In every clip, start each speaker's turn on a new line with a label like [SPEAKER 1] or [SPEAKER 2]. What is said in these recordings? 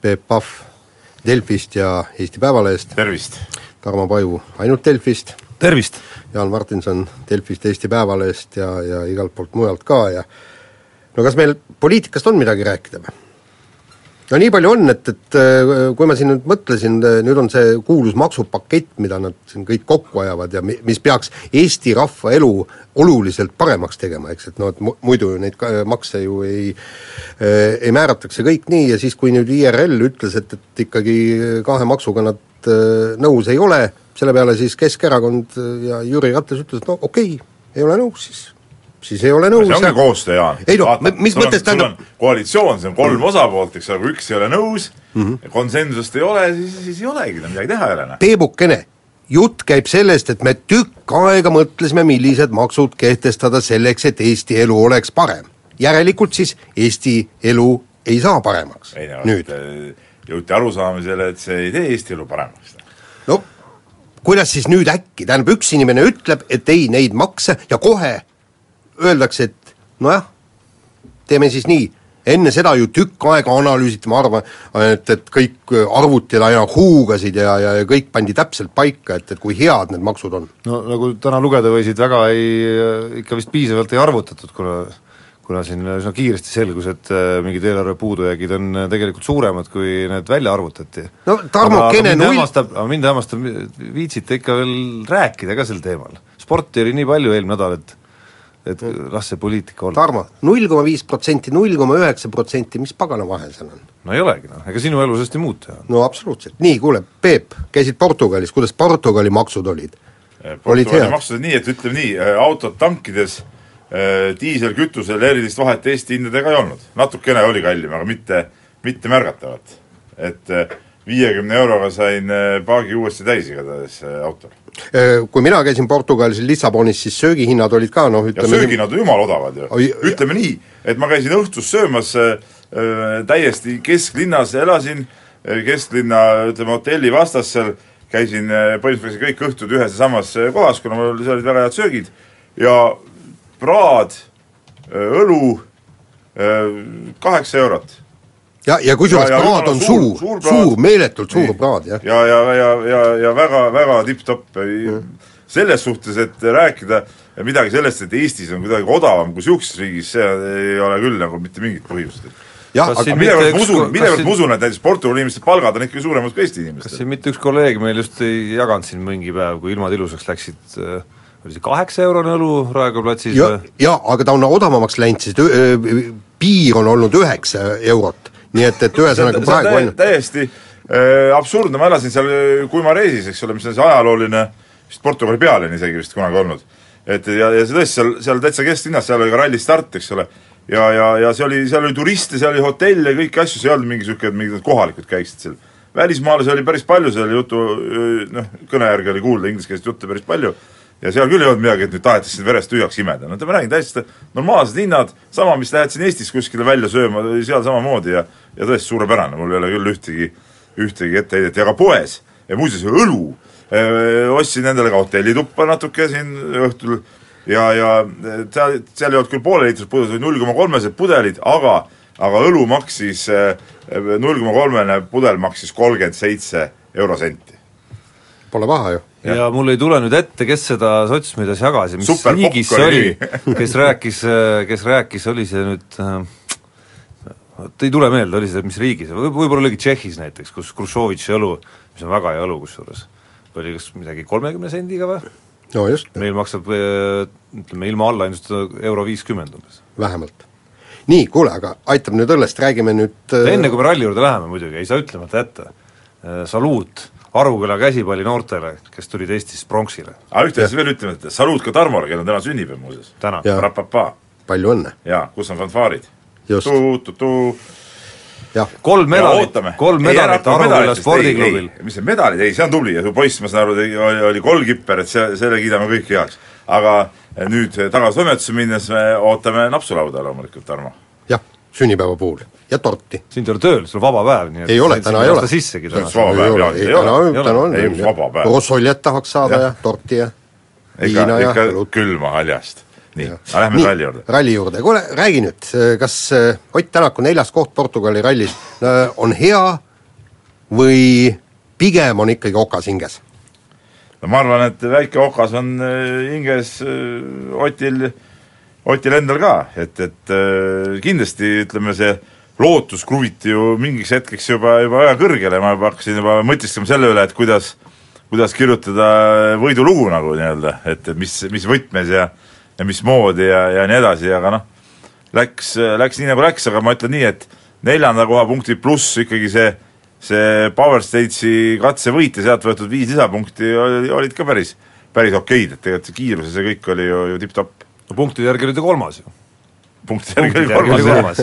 [SPEAKER 1] Peep Pahv Delfist ja Eesti Päevalehest,
[SPEAKER 2] tervist!
[SPEAKER 1] Tarmo Paju ainult Delfist,
[SPEAKER 3] tervist!
[SPEAKER 1] Jaan Martinson Delfist, Eesti Päevalehest ja, ja igalt poolt mujalt ka ja no kas meil poliitikast on midagi rääkida või? No nii palju on, et, et äh, kui ma siin nüüd mõtlesin, nüüd on see kuulus maksupakett, mida nad siin kõik kokku ajavad ja mi-, mis peaks Eesti rahva elu oluliselt paremaks tegema, eks, et noh, et mu-, muidu neid ka- makse ju ei äh, ei määratakse kõik nii ja siis, kui nüüd IRL ütles, et, et ikkagi kahe maksuga nad äh, nõus ei ole, selle peale siis Keskerakond ja Jüri Ratas ütles, et no okei okay,, ei ole nõus, siis siis ei ole nõus
[SPEAKER 2] see ongi koostöö, Jaan.
[SPEAKER 1] ei noh, mis mõttes
[SPEAKER 2] tähendab koalitsioon, see on kolm osapoolt, eks ole, kui üks ei ole nõus mm. -hmm. konsensust ei ole, siis, siis ei olegi, no midagi teha ei ole.
[SPEAKER 1] Peebukene, jutt käib sellest, et me tükk aega mõtlesime, millised maksud kehtestada selleks, et Eesti elu oleks parem. järelikult siis Eesti elu ei saa paremaks
[SPEAKER 2] ei no,
[SPEAKER 1] nüüd.
[SPEAKER 2] jõuti arusaamisele, et see ei tee Eesti elu paremaks.
[SPEAKER 1] no kuidas siis nüüd äkki, tähendab üks inimene ütleb, et ei, neid makse ja kohe öeldakse, et nojah, teeme siis nii, enne seda ju tükk aega analüüsiti, ma arvan, et, et kõik arvutid aina huugasid ja, ja, ja kõik pandi täpselt paika, et, et kui head need maksud on.
[SPEAKER 3] no nagu täna lugeda võisid, väga ei, ikka vist piisavalt ei arvutatud, kuna kuna siin üsna kiiresti selgus, et äh, mingid eelarve puudujäägid on äh, tegelikult suuremad, kui need välja arvutati.
[SPEAKER 1] no Tarmo Kene null
[SPEAKER 3] hämmastab, aga mind hämmastab, viitsite ikka veel rääkida ka sel teemal. sporti oli nii palju eelmine nädal, et et las see poliitika olla.
[SPEAKER 1] Tarmo, null koma viis protsenti, null koma üheksa protsenti, mis pagana vahe seal on?
[SPEAKER 3] no ei olegi noh, ega sinu elu sellest ei muutu ju.
[SPEAKER 1] no absoluutselt, nii, kuule, Peep, käisid Portugalis, kuidas Portugali maksud olid? olid
[SPEAKER 2] Portugali maksud on nii, et ütleme nii, autod tankides äh, diiselkütusel erilist vahet Eesti hindadega ei olnud. natukene oli kallim, aga mitte, mitte märgatavat. et viiekümne euroga sain paagi uuesti täis igatahes autol.
[SPEAKER 1] Kui mina käisin Portugalis Lissabonis, siis söögihinnad olid ka noh, ütleme
[SPEAKER 2] söögihinnad on jumala odavad ju. Ütleme nii, et ma käisin õhtus söömas äh, äh, täiesti kesklinnas, elasin äh, kesklinna, ütleme hotelli vastas seal, käisin äh, põhimõtteliselt kõik õhtud ühes ja samas äh, kohas, kuna mul seal olid väga head söögid. Ja praad, õlu, kaheksa eurot
[SPEAKER 1] ja, ja kusjuures
[SPEAKER 2] Ja- ja
[SPEAKER 1] praad on
[SPEAKER 2] suur-
[SPEAKER 1] suur,
[SPEAKER 2] suur
[SPEAKER 1] suur,
[SPEAKER 2] praad.
[SPEAKER 1] suur, meeletult suur praad, jah.
[SPEAKER 2] ja, ja, ja, ja, ja väga, väga tipp-topp selles suhtes, et rääkida midagi sellest, et Eestis on kuidagi odavam kui niisuguses riigis, see ei ole küll nagu mitte mingit põhjust.
[SPEAKER 1] jah,
[SPEAKER 3] Kas
[SPEAKER 1] aga
[SPEAKER 2] millevõrd ma usun,
[SPEAKER 3] kas
[SPEAKER 2] millevõrd ma usun, et näiteks Portugali inimeste palgad on ikkagi suuremad kui Eesti
[SPEAKER 3] kas
[SPEAKER 2] inimestel.
[SPEAKER 3] siin mitte üks kolleeg meil just ei jaganud siin mingi päev, kui ilmad ilusaks läksid, oli see kaheksa eurone õlu Raekoja platsis
[SPEAKER 1] ja
[SPEAKER 3] või?,
[SPEAKER 1] ja aga ta on odavamaks läinud, sest öö, piir on olnud üheksa eurot. Nii et, et ühesõnaga praegu on
[SPEAKER 2] täiesti äh, absurdne, ma elasin seal äh, Guimaresis, eks ole, mis on see ajalooline vist Portugali pealinn isegi vist kunagi olnud. et ja, ja see tõesti seal, seal täitsa kesklinnas, seal oli ka rallistart, eks ole, ja, ja, ja see oli, seal oli turiste, seal oli hotelle ja kõiki asju, see ei olnud mingi niisugune, mingid kohalikud käisid seal. välismaalasi oli päris palju seal jutu, noh, kõne järgi oli kuulda ingliskeelset juttu päris palju ja seal küll ei olnud midagi, et nüüd tahetakse sind verest tühjaks imeda, no ma räägin täiesti normaalsed hinnad, sama, mis lähed siin Eestis kuskile välja sööma, oli seal samamoodi ja ja tõesti suurepärane, mul ei ole küll ühtegi, ühtegi etteheidet ja ka poes ja muuseas õlu, ostsin endale ka hotellituppa natuke siin õhtul. Ja, ja seal, seal ei olnud küll pooleliitrised pudelid, olid null koma kolmesed pudelid, aga aga õlu maksis, null koma kolmene pudel maksis kolmkümmend seitse eurosenti.
[SPEAKER 1] Pole paha ju.
[SPEAKER 3] ja mul ei tule nüüd ette, kes seda sotsmeedias jagas ja mis
[SPEAKER 2] Super
[SPEAKER 3] riigis see oli, kes rääkis, kes rääkis, oli see nüüd äh, vot ei tule meelde, oli see mis riigis, võib, võib-olla oligi Tšehhis näiteks, kus Hruštšovitši õlu, mis on väga hea õlu kusjuures, oli kas midagi kolmekümne sendiga või?
[SPEAKER 1] no just,
[SPEAKER 3] meil maksab äh, ütleme ilma allahindlustada euro viiskümmend umbes.
[SPEAKER 1] vähemalt. nii, kuule, aga aitab nüüd õllest, räägime nüüd
[SPEAKER 3] enne kui me ralli juurde läheme muidugi, ei saa ütlemata jätta, saluut Aruküla käsipalli noortele, kes tulid Eestis pronksile
[SPEAKER 2] aga ühte asja veel ütleme, et saluut ka Tarmole, kellel on täna sünnipäev muuseas.
[SPEAKER 3] täna
[SPEAKER 1] palju õnne,
[SPEAKER 2] jaa, kus on fanfaarid?
[SPEAKER 1] jah,
[SPEAKER 3] kolm medalit kolm medalit Aruküla spordiklubil
[SPEAKER 2] mis see medalid, ei see on tubli ja su poiss, ma saan aru, tegi- oli, oli golkipper, et see, selle kiidame kõik heaks. aga nüüd tagasi toimetusse minnes me ootame napsulauda loomulikult, Tarmo.
[SPEAKER 1] jah, sünnipäeva puhul ja torti.
[SPEAKER 3] sind ei ole tööl, sul on vaba päev, nii et
[SPEAKER 1] Ei ole, täna ei ole.
[SPEAKER 3] sissegi
[SPEAKER 2] See on
[SPEAKER 3] täna.
[SPEAKER 2] vaba päev, jaa,
[SPEAKER 1] ei
[SPEAKER 2] ei ole.
[SPEAKER 1] täna,
[SPEAKER 3] Ei
[SPEAKER 1] täna on
[SPEAKER 2] ole. Ei, vaba päev.
[SPEAKER 1] Rossoljet tahaks saada
[SPEAKER 2] Jah.
[SPEAKER 1] ja torti ja viina, ja
[SPEAKER 2] külma haljast. nii, aga lähme ralli juurde.
[SPEAKER 1] ralli juurde, kuule räägi nüüd, kas äh, Ott Tänaku neljas koht Portugali rallis äh, on hea või pigem on ikkagi okas hinges?
[SPEAKER 2] no ma arvan, et väike okas on äh, hinges Otil, Otil endal ka, et, et kindlasti ütleme, see lootus kruviti ju mingiks hetkeks juba, juba väga kõrgele, ma juba hakkasin juba mõtisklema selle üle, et kuidas kuidas kirjutada võidulugu nagu nii-öelda, et, et mis, mis võtmes ja ja mismoodi ja, ja nii edasi, aga noh, läks, läks nii, nagu läks, aga ma ütlen nii, et neljanda koha punktid pluss ikkagi see see Power Stage'i katsevõit ja sealt võetud viis lisapunkti oli, olid ka päris, päris okeid, et tegelikult see kiirus ja see kõik oli ju, ju tipp-topp.
[SPEAKER 3] no punktide järgi oli ta kolmas ju.
[SPEAKER 2] punktide järgi oli
[SPEAKER 3] oli
[SPEAKER 2] kolmas,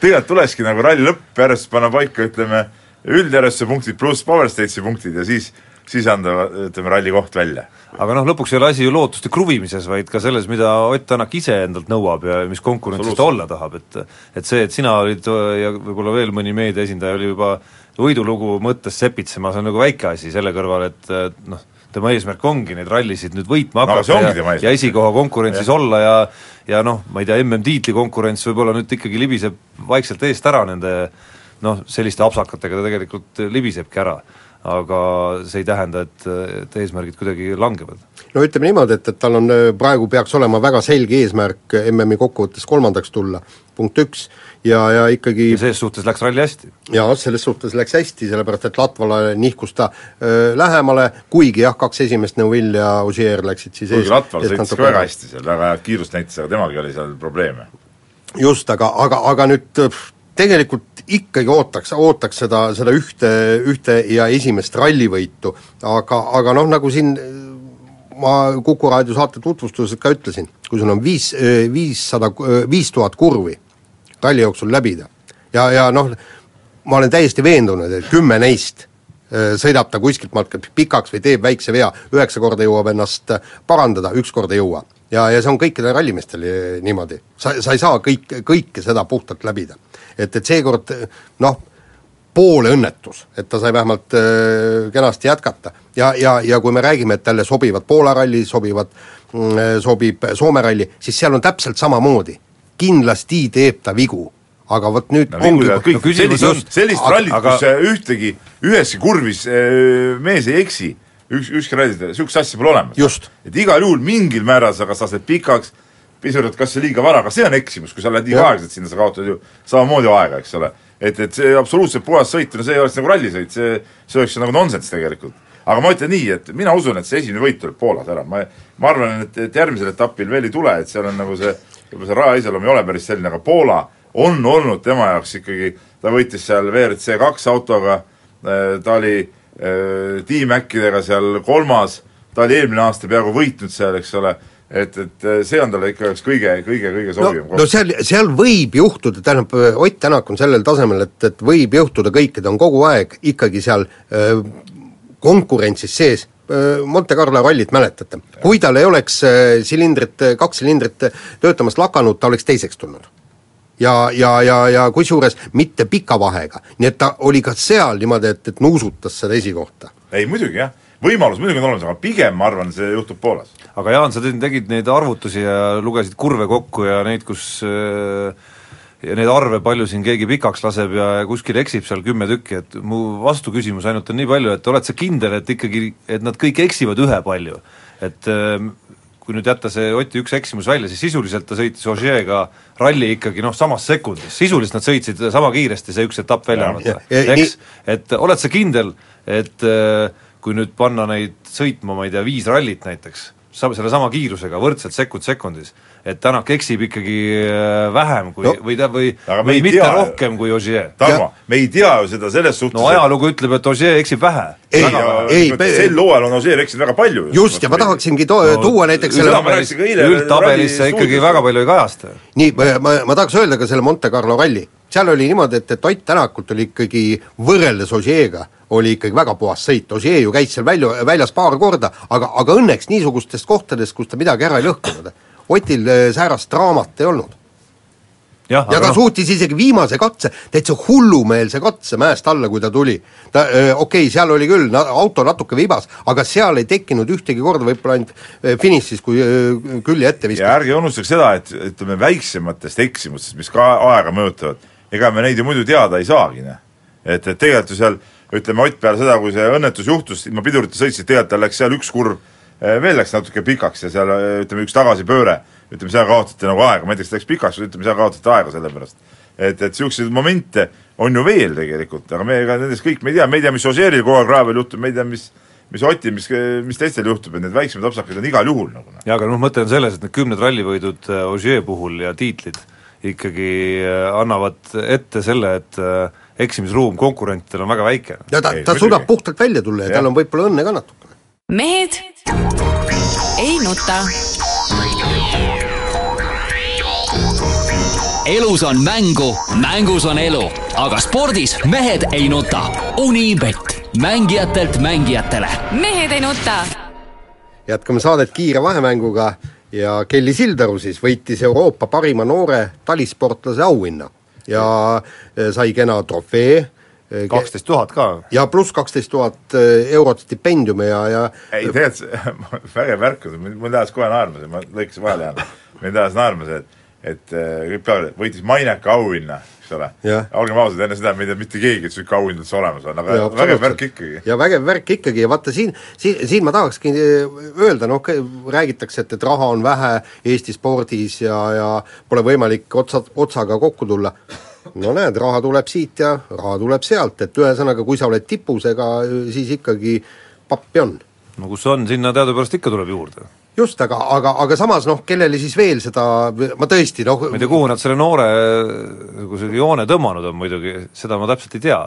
[SPEAKER 2] tegelikult tulekski nagu ralli lõppjärjest panna paika, ütleme, üldjärjestuse punktid pluss Power Stage'i punktid ja siis, siis anda, ütleme, ralli koht välja.
[SPEAKER 3] Aga noh, lõpuks ei ole asi ju lootuste kruvimises, vaid ka selles, mida Ott Tänak ise endalt nõuab ja mis konkurentsis ta olla tahab, et et see, et sina olid ja võib-olla veel mõni meedia esindaja oli juba võidulugu mõttes sepitsema, see on nagu väike asi selle kõrval, et noh, tema eesmärk ongi neid rallisid nüüd võitma
[SPEAKER 2] No
[SPEAKER 3] hakata
[SPEAKER 2] tema
[SPEAKER 3] ja, ja esikoha konkurentsis ja. olla ja ja noh, ma ei tea, MM-tiitli konkurents võib-olla nüüd ikkagi libiseb vaikselt eest ära nende noh, selliste apsakatega ta tegelikult libisebki ära aga see ei tähenda, et, et eesmärgid kuidagi langevad
[SPEAKER 1] no ütleme niimoodi, et, et tal on äh, praegu peaks olema väga selge eesmärk MM-i kokkuvõttes kolmandaks tulla, punkt üks, ja, ja ikkagi
[SPEAKER 3] ja ses suhtes läks ralli hästi.
[SPEAKER 1] jaa, selles suhtes läks hästi, sellepärast et Latvale nihkus ta öö, lähemale, kuigi jah, kaks esimest Neuvill ja Ogier läksid siis
[SPEAKER 2] kuigi Latval
[SPEAKER 1] eest
[SPEAKER 2] sõitis
[SPEAKER 1] natuke
[SPEAKER 2] ka väga hästi seal, väga head kiirust näitas, aga temalgi oli seal probleeme.
[SPEAKER 1] just, aga, aga, aga nüüd pff, tegelikult ikkagi ootaks, ootaks seda, seda ühte, ühte ja esimest rallivõitu, aga, aga noh, nagu siin ma Kuku raadio saate tutvustuses ka ütlesin, kui sul on viis, viissada, viis tuhat kurvi ralli jooksul läbida ja, ja noh, ma olen täiesti veendunud, et kümme neist sõidab ta kuskilt maalt pikaks või teeb väikse vea, üheksa korda jõuab ennast parandada, üks kord ei jõua. ja, ja see on kõikidel rallimeestel niimoodi, sa, sa ei saa kõik, kõike seda puhtalt läbida. et, et seekord noh, poole õnnetus, et ta sai vähemalt äh, kenasti jätkata ja, ja, ja kui me räägime, et talle sobivad Poola ralli, sobivad mm,, sobib Soome ralli, siis seal on täpselt samamoodi. kindlasti teeb ta vigu, aga vot nüüd
[SPEAKER 2] no
[SPEAKER 1] ongi
[SPEAKER 2] vinguvad kõik
[SPEAKER 3] no, küsimus
[SPEAKER 2] sellist
[SPEAKER 3] on-,
[SPEAKER 2] sellist
[SPEAKER 1] aga-
[SPEAKER 2] rallit,
[SPEAKER 3] aga-
[SPEAKER 2] kus äh, ühtegi, üheski kurvis äh, mees ei eksi, üks, ükski ralli, niisugust asja pole olemas
[SPEAKER 1] Just..
[SPEAKER 2] et igal juhul mingil määral sa kas lased pikaks, pisurad kas see liiga vara, aga see on eksimus, kui sa lähed liiga aeglaselt sinna, sa kaotad ju samamoodi aega, eks ole. et, et see absoluutselt puhas sõit, no see ei oleks nagu rallisõit, see, see oleks ju nagu nonsenss tegelikult. aga ma ütlen nii, et mina usun, et see esimene võit tuleb Poolas ära, ma ma arvan, et, et järgmisel etapil veel ei tule, et seal on nagu see võib-olla see raja iseloom ei ole päris selline, aga Poola on olnud tema jaoks ikkagi, ta võitis seal WRC kaks autoga, ta oli äh, tiim-äkkidega seal kolmas, ta oli eelmine aasta peaaegu võitnud seal, eks ole, et, et äh, see on talle ikka üks kõige, kõige, kõige
[SPEAKER 1] no,
[SPEAKER 2] sobivam
[SPEAKER 1] no seal, seal võib juhtuda, tähendab, Ott Tänak on sellel tasemel, et, et võib juhtuda kõik, et on kogu aeg ikkagi seal öö, konkurentsis sees, Monte Carlo rallit mäletate, kui tal ei oleks silindrit, kaks silindrit töötamast lakanud, ta oleks teiseks tulnud. Ja, ja, ja, ja kusjuures mitte pika vahega, nii et ta oli ka seal niimoodi, et, et nuusutas seda esikohta.
[SPEAKER 2] ei muidugi jah, võimalus muidugi on olemas, aga pigem ma arvan, see juhtub Poolas.
[SPEAKER 3] aga Jaan, sa tegid, neid arvutusi ja lugesid kurve kokku ja neid, kus äh, ja neid arve, palju siin keegi pikaks laseb ja kuskil eksib seal kümme tükki, et mu vastuküsimus ainult on nii palju, et oled sa kindel, et ikkagi, et nad kõik eksivad ühepalju? et äh, kui nüüd jätta see Oti üks eksimus välja, siis sisuliselt ta sõitis Ožeega ralli ikkagi noh, samas sekundis, sisuliselt nad sõitsid sama kiiresti see üks etapp välja arvata,
[SPEAKER 1] Ja- ja
[SPEAKER 3] eks, et oled sa kindel, et äh, kui nüüd panna neid sõitma, ma ei tea, viis rallit näiteks, sa-, sellesama kiirusega võrdselt sekund sekundis, et Tänak eksib ikkagi äh, vähem kui
[SPEAKER 1] No.
[SPEAKER 3] või ta, või või
[SPEAKER 2] ei
[SPEAKER 3] mitte
[SPEAKER 2] tea.
[SPEAKER 3] rohkem kui Ogier?
[SPEAKER 2] Tarmo, me ei tea ju seda selles suhtes
[SPEAKER 3] no ajalugu ütleb, et Ogier eksib vähe.
[SPEAKER 1] Ei, ei, me-
[SPEAKER 2] sel hooajal on Ožeer eksinud väga palju.
[SPEAKER 1] just, ja ma tahaksingi to- no,, tuua näiteks selle
[SPEAKER 2] ma rääkisin ka eile
[SPEAKER 3] üldtabelis see
[SPEAKER 2] ralli
[SPEAKER 3] ikkagi väga palju ei kajasta.
[SPEAKER 1] nii, ma, ma, ma tahaks öelda ka selle Monte Carlo ralli, seal oli niimoodi, et, et Ott Tänakult oli ikkagi võrreldes Osieega oli ikkagi väga puhas sõit, Osier ju käis seal välju, väljas paar korda, aga, aga õnneks niisugustes kohtades, kus ta midagi ära ei lõhkunud. Otil äh, säärast draamat ei olnud ja ta
[SPEAKER 3] aga noh,
[SPEAKER 1] suutis isegi viimase katse, täitsa hullumeelse katse mäest alla, kui ta tuli. ta öö, okei okay,, seal oli küll auto natuke vibas, aga seal ei tekkinud ühtegi korda, võib-olla ainult öö, finišis, kui külje ette
[SPEAKER 2] ja
[SPEAKER 1] viskas.
[SPEAKER 2] ärge unustage seda, et ütleme, väiksematest eksimustest, mis ka aega mõjutavad, ega me neid ju muidu teada ei saagi, noh. et, et tegelikult ju seal ütleme, Ott peale seda, kui see õnnetus juhtus, ilma pidurita sõitsid, tegelikult tal läks seal üks kurv eh, veel läks natuke pikaks ja seal eh, ütleme, üks tagasipööre, ütleme, seal kaotati nagu aega, ma ei tea, kas läks pikaks, ütleme, seal kaotati aega selle pärast. et, et niisuguseid momente on ju veel tegelikult, aga me ega nendest kõik me ei tea, me ei tea, mis Ožeeril kogu aeg raha peal juhtub, me ei tea, mis mis Otil, mis, mis teistel juhtub, et need väiksemad apsakad on igal juhul nagu noh.
[SPEAKER 3] jaa, aga noh, mõte on selles, et need kümned rallivõidud äh, Ogier puhul ja tiitlid ikkagi äh, annavad ette selle, et äh, eksimisruum konkurentidel on väga väike.
[SPEAKER 1] ja ta, ta suudab puhtalt välja tulla ja, ja tal on võib-olla õnne ka natukene.
[SPEAKER 4] mehed ei nuta.
[SPEAKER 5] elus on mängu, mängus on elu, aga spordis mehed ei nuta. Unibet, mängijatelt mängijatele
[SPEAKER 4] mehed ei nuta.
[SPEAKER 1] jätkame saadet kiire vahemänguga ja Kelly Sildaru siis võitis Euroopa parima noore talisportlase auhinna. Ja eh, sai kena trofee, eh,
[SPEAKER 3] kaksteist tuhat ka.
[SPEAKER 1] ja pluss kaksteist tuhat eh, eurot stipendiumi ja, ja
[SPEAKER 2] ei tegelikult see, vägev värk mul tajas kohe naerma ma lõikasin vahele jäänud, mul tajas naerma see, et et äh, võitis maineka auhinna, eks ole. Olgem ausad, enne seda ei tea mitte keegi, et niisugune auhind üldse olemas on, aga
[SPEAKER 1] Jaa,
[SPEAKER 2] vägev värk ikkagi.
[SPEAKER 1] ja vägev värk ikkagi ja vaata siin, siin, siin ma tahakski eh, öelda, noh, räägitakse, et, et raha on vähe Eesti spordis ja, ja pole võimalik otsa, otsaga kokku tulla. no näed, raha tuleb siit ja raha tuleb sealt, et ühesõnaga, kui sa oled tipus, ega siis ikkagi pappi on.
[SPEAKER 3] no kus on, sinna teadupärast ikka tuleb juurde.
[SPEAKER 1] Just, aga, aga, aga samas noh, kellele siis veel seda, ma tõesti noh
[SPEAKER 3] ma ei tea, kuhu nad selle noore nagu selle joone tõmmanud on muidugi, seda ma täpselt ei tea.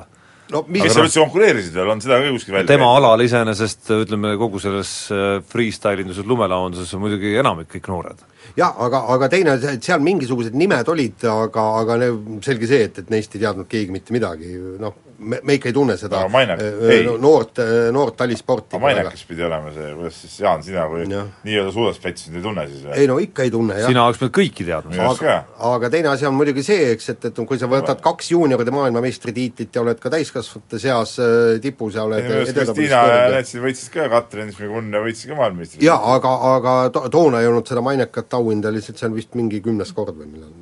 [SPEAKER 1] no mis
[SPEAKER 2] kes seal üldse konkureerisid veel, on seda ka kuskil välja
[SPEAKER 3] tema alal iseenesest ütleme, kogu selles äh, freestyle induses, lumelaonduses on muidugi enamik kõik noored.
[SPEAKER 1] Jah, aga, aga teine, et seal mingisugused nimed olid, aga, aga ne- selge see, et, et neist ei teadnud keegi mitte midagi, noh, me, me ikka ei tunne seda
[SPEAKER 2] Aga Mainek-
[SPEAKER 1] äh,
[SPEAKER 2] ei.
[SPEAKER 1] noort, noort talisporti
[SPEAKER 2] aga Mainekas pidi olema see, kuidas siis Jaan, sina kui
[SPEAKER 1] Jah.
[SPEAKER 2] nii-öelda suusaspets ei tunne siis või?
[SPEAKER 1] ei no ikka ei tunne, jah
[SPEAKER 3] sina oleks pidanud kõiki teadma.
[SPEAKER 1] Aga, aga teine asi on muidugi see, eks, et, et kui sa võtad kaks juunioride maailmameistritiitlit ja oled ka täiskasvanute seas äh, tipus ja oled
[SPEAKER 2] Kristiina ja siis võitsid ka, Katrin Šmigun ja võitsid ka maailmameistrit.
[SPEAKER 1] jaa, aga, aga to, toona ei olnud seda mainekat auhinda, lihtsalt see on vist mingi kümnes kord või millal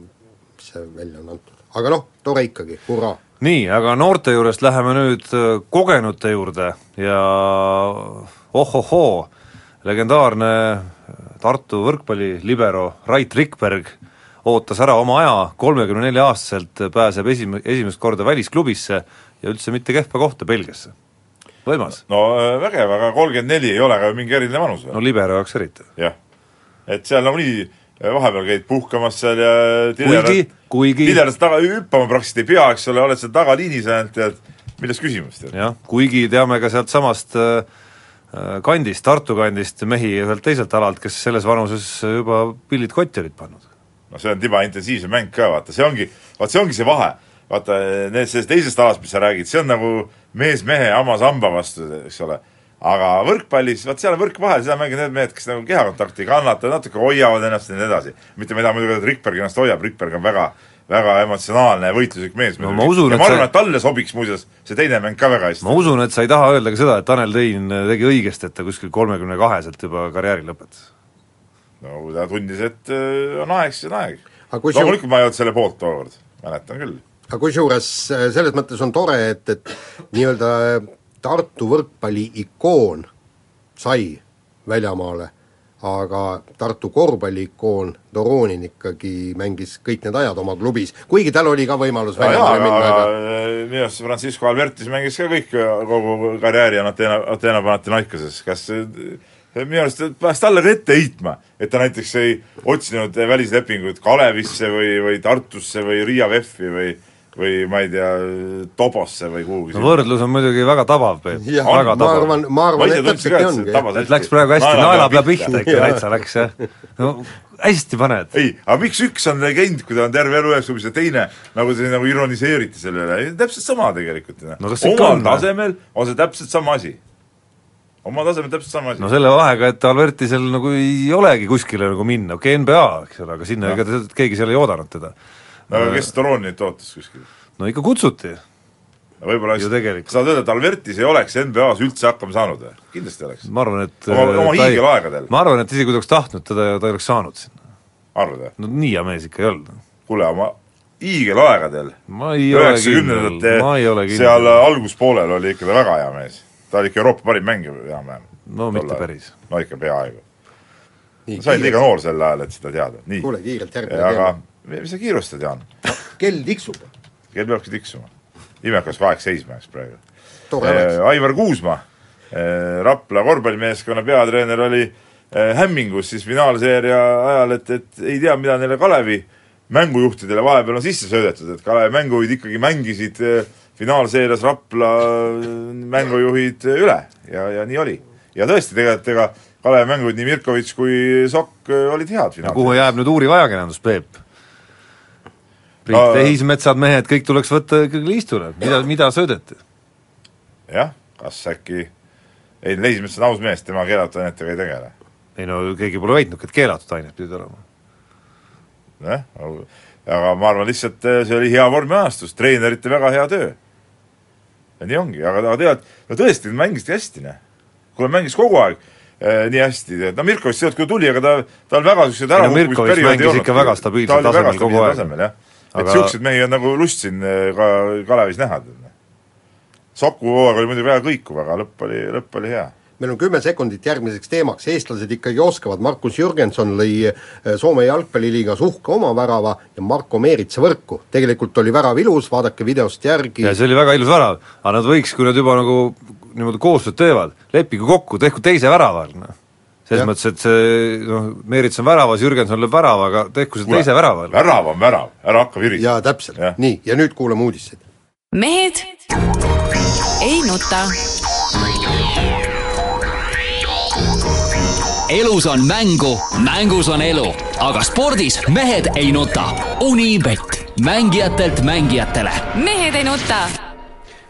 [SPEAKER 1] see välja on antud. aga noh, tore ikkagi, hurraa!
[SPEAKER 3] nii, aga noorte juurest läheme nüüd äh, kogenute juurde ja ohohoo, legendaarne Tartu võrkpallilibero Rait Rikberg ootas ära oma aja, kolmekümne nelja aastaselt pääseb esim-, esimest korda välisklubisse ja üldse mitte kehva kohta Belgiasse. võimas.
[SPEAKER 2] no äh, vägev, aga kolmkümmend neli ei ole ka mingi eriline vanus
[SPEAKER 3] no libero jaoks eriti.
[SPEAKER 2] jah. Et seal nagunii äh, vahepeal käid puhkamas seal ja
[SPEAKER 3] kuigi, kuigi
[SPEAKER 2] Lillerast taga hüppama praktiliselt ei pea, eks ole, oled seal tagaliinis ainult, tead, milles küsimus, tead.
[SPEAKER 3] jah, kuigi teame ka sealtsamast äh, äh, kandist, Tartu kandist mehi ühelt teiselt alalt, kes selles vanuses juba pillid kotti olid pannud.
[SPEAKER 2] no see on tiba intensiivsem mäng ka, vaata, see ongi, vaat see ongi see vahe. vaata, need sellest teisest alast, mis sa räägid, see on nagu mees mehe hammas hamba vastu, eks ole. Aga võrkpallis, vaat seal on võrk vahel, seda mängivad need mehed, kes nagu kehakontakti ei kannata, natuke hoiavad ennast ja nii edasi. mitte ma ei taha muidugi öelda, et Rikberg ennast hoiab, Rikberg on väga väga emotsionaalne ja võitluslik mees.
[SPEAKER 3] No ma usun, et
[SPEAKER 2] ma arvan, et talle sobiks muuseas see teine mäng ka väga hästi.
[SPEAKER 3] ma usun, et sa ei taha öelda ka seda, et Tanel Tein tegi õigesti, et ta kuskil kolmekümne kaheselt juba karjääri lõpetas.
[SPEAKER 2] no ta tundis, et äh, on aeg, siis on aeg. Loomulikult ma ei olnud selle poolt tookord, mäletan küll.
[SPEAKER 1] aga kusjuures äh, selles mõttes on tore, et, et nii-öelda Tartu võrkpalli ikoon sai väljamaale, aga Tartu korvpalli ikoon Doronin ikkagi mängis kõik need ajad oma klubis, kuigi tal oli ka võimalus väljamaale minna,
[SPEAKER 2] aga
[SPEAKER 1] aga
[SPEAKER 2] minu arust Francisco Albertis mängis ka kõik, kogu karjääri Ateena, Ateena Panathinaikoses, kas minu arust peaks talle ka ette heitma, et ta näiteks ei otsinud välislepinguid Kalevisse või, või Tartusse või Riia VEF-i või või ma ei tea, Tobosse või kuhugi
[SPEAKER 3] no võrdlus on muidugi väga tabav, Peep, väga
[SPEAKER 1] ma
[SPEAKER 3] tabav.
[SPEAKER 1] arvan, ma arvan, et täpselt nii ongi.
[SPEAKER 3] et läks praegu hästi naelapea pihta ikka täitsa läks jah. no hästi paned.
[SPEAKER 2] ei, aga miks üks on legend, kui ta on terve elu ühes klubis ja teine nagu see nagu ironiseeriti selle üle, täpselt sama tegelikult ju
[SPEAKER 3] No kas see ikka
[SPEAKER 2] omal tasemel on see täpselt sama asi. omal tasemel täpselt sama asi
[SPEAKER 3] no selle vahega, et Albertisel nagu ei olegi kuskile nagu minna, okei okay, NBA, eks ole, aga sinna ega keegi seal ei oodanud teda.
[SPEAKER 2] No aga kes Toronit ootas kuskil?
[SPEAKER 3] no ikka kutsuti.
[SPEAKER 2] võib-olla
[SPEAKER 3] Ju tegelikult.
[SPEAKER 2] saad öelda, et Albertis ei oleks NBA-s üldse hakkama saanud või? kindlasti oleks.
[SPEAKER 3] ma arvan, et
[SPEAKER 2] Oma- oma
[SPEAKER 3] ta ei-
[SPEAKER 2] hiigelaegadel.
[SPEAKER 3] ma arvan, et isegi kui ta oleks tahtnud teda, ta ei oleks saanud sinna.
[SPEAKER 2] arvad või?
[SPEAKER 3] no nii hea mees ikka ei olnud.
[SPEAKER 2] kuule, oma hiigelaegadel üheksakümnendate
[SPEAKER 3] ma ei ole
[SPEAKER 2] seal
[SPEAKER 3] kindel.
[SPEAKER 2] alguspoolel oli ikka ta väga hea mees. ta oli ikka Euroopa parim mängija enam-vähem.
[SPEAKER 3] no mitte päris.
[SPEAKER 2] no ikka peaaegu. sa olid liiga noor sel ajal, et seda teada, nii.
[SPEAKER 1] kuule kiirelt järgmine teema.
[SPEAKER 2] Mis sa kiirustad, Jaan?
[SPEAKER 1] kell tiksub,
[SPEAKER 2] kell peabki tiksuma. imekas aeg seisma jääks praegu.
[SPEAKER 1] oleks.
[SPEAKER 2] Aivar Kuusma, Rapla korvpallimeeskonna peatreener oli eh, hämmingus siis finaalseeria ajal, et, et ei tea, mida neile Kalevi mängujuhtidele vahepeal on sisse söödetud, et Kalevi mängujuhid ikkagi mängisid finaalseerias Rapla mängujuhid üle ja, ja nii oli. ja tõesti, tegelikult ega Kalevi mängujuhid nii Mirkovitš kui Sokk olid head
[SPEAKER 3] kuhu
[SPEAKER 2] finaalseerias.
[SPEAKER 3] jääb nüüd uuriv ajakirjandus, Peep? Priit Tehismetsad, mehed, kõik tuleks võtta ikkagi liistule, mida, mida söödeti?
[SPEAKER 2] jah, kas äkki ei, Leismets on aus mees, tema keelatud ainetega ei tegele.
[SPEAKER 3] ei no keegi pole väitnudki, et keelatud ained pidid olema.
[SPEAKER 2] jah, aga ma arvan lihtsalt eh, see oli hea vormiajastus, treenerite väga hea töö. ja nii ongi, aga, aga tead, no tõesti, nad mängisid hästi, noh. kuule, mängis kogu aeg eh, nii hästi, no Mirkovitš sealt küll tuli, aga ta, tal väga
[SPEAKER 3] Ei no
[SPEAKER 2] ärakukkumisperioodi
[SPEAKER 3] Mirkovitš mängis ikka väga stabiilsel tasemel kogu aeg.
[SPEAKER 2] jah, et
[SPEAKER 3] Aga-
[SPEAKER 2] niisuguseid mehi on nagu lust siin eh, ka Kalevis näha. Saku hooaeg oli muidugi väga kõikuv, aga lõpp oli, lõpp oli hea
[SPEAKER 1] meil on kümme sekundit järgmiseks teemaks, eestlased ikkagi oskavad, Markus Jürgenson lõi eh, Soome jalgpalliliigas uhke oma värava ja Marko Meeritsa võrku. tegelikult oli värav ilus, vaadake videost järgi
[SPEAKER 3] ja see oli väga ilus värav, aga nad võiks, kui nad juba nagu niimoodi koostööd teevad, leppige kokku, tehku teise värava noh. Selles
[SPEAKER 1] Jah.
[SPEAKER 3] mõttes, et see noh, Meerits on väravas, Jürgenson lööb värava, aga tehku see teise värava
[SPEAKER 2] värav on värav, ära hakka virisema.
[SPEAKER 1] jaa, täpselt nii, ja nüüd kuulame uudiseid.
[SPEAKER 4] mehed ei nuta.
[SPEAKER 5] elus on mängu, mängus on elu, aga spordis mehed ei nuta. Unibet, mängijatelt mängijatele
[SPEAKER 4] mehed ei nuta.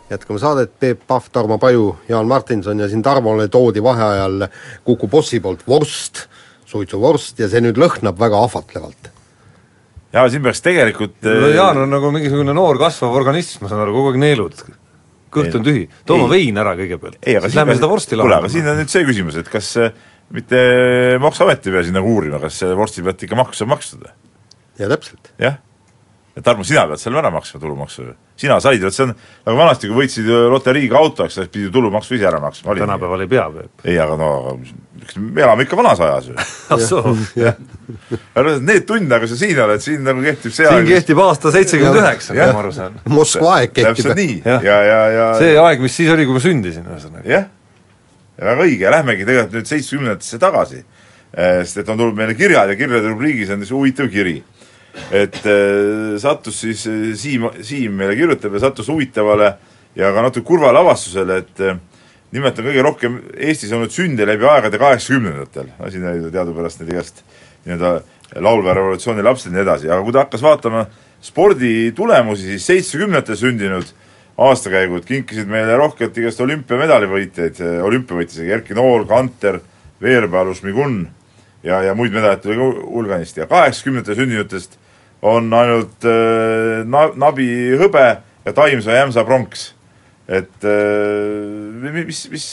[SPEAKER 1] Jätkame saadet, Peep Pahv, Tarmo Paju, Jaan Martinson ja siin Tarmole toodi vaheajal Kuku bossi poolt vorst, suitsuvorst ja see nüüd lõhnab väga ahvatlevalt.
[SPEAKER 2] ja siin peaks tegelikult
[SPEAKER 3] no
[SPEAKER 2] eh,
[SPEAKER 3] Jaan on nagu mingisugune noor kasvav organism, ma saan aru, kogu aeg neelud. kõht on tühi, too oma
[SPEAKER 2] Ei.
[SPEAKER 3] vein ära kõigepealt,
[SPEAKER 2] ei, aga
[SPEAKER 3] siis lähme seda vorsti
[SPEAKER 2] kuule, aga siin
[SPEAKER 3] lahendama.
[SPEAKER 2] on nüüd see küsimus, et kas eh, mitte Maksuamet ei pea siin nagu uurima, kas see vorsti pealt ikka maksu saab makstud või?
[SPEAKER 1] ja täpselt.
[SPEAKER 2] jah? Et Tarmo, sina pead selle ära maksma, tulumaksu ju. sina said, vot see on nagu vanasti, kui võitsid loteriiga auto, eks, siis pidi tulumaksu ise ära maksma.
[SPEAKER 3] tänapäeval ei pea, Peep.
[SPEAKER 2] ei, aga no eks me elame ikka vanas ajas ju.
[SPEAKER 3] ah soo,
[SPEAKER 2] aga need tund, nagu sa siin oled, siin nagu kehtib see
[SPEAKER 3] siin kehtib aasta seitsekümmend üheksa,
[SPEAKER 2] Jah.
[SPEAKER 3] nagu ma aru saan.
[SPEAKER 1] Moskva aeg kehtib
[SPEAKER 2] täpselt. nii ja,
[SPEAKER 3] Jah.
[SPEAKER 2] ja, ja,
[SPEAKER 3] see
[SPEAKER 2] ja
[SPEAKER 3] aeg, mis siis oli, kui ma sündisin, ühesõnaga.
[SPEAKER 2] jah, väga õige, lähmegi tegelikult nüüd seitsmekümnendatesse tagasi. sest et on tulnud meile kirjad ja kirjade rubriigis on niisugune huvitav kiri. Et äh, sattus siis äh, Siim, Siim meile kirjutab ja sattus huvitavale ja ka natuke kurvale avastusele, et äh, nimelt on kõige rohkem Eestis olnud sünde läbi aegade kaheksakümnendatel, no siin olid ju teadupärast need igast nii-öelda laulva revolutsiooni lapsed ja nii edasi, aga kui ta hakkas vaatama spordi tulemusi, siis seitsmekümnendatel sündinud aastakäigud kinkisid meile rohkelt igast olümpiamedali võitjaid, olümpiavõitjaid, Erki Nool, Kanter, Veerpalu, Šmigun ja, ja muid medaleid tuli ka hulganisti ja kaheksakümnendatel sündinutest on ainult äh, na-, nabi hõbe ja Taimsa Jämsa pronks. et äh, mi- mis, mis,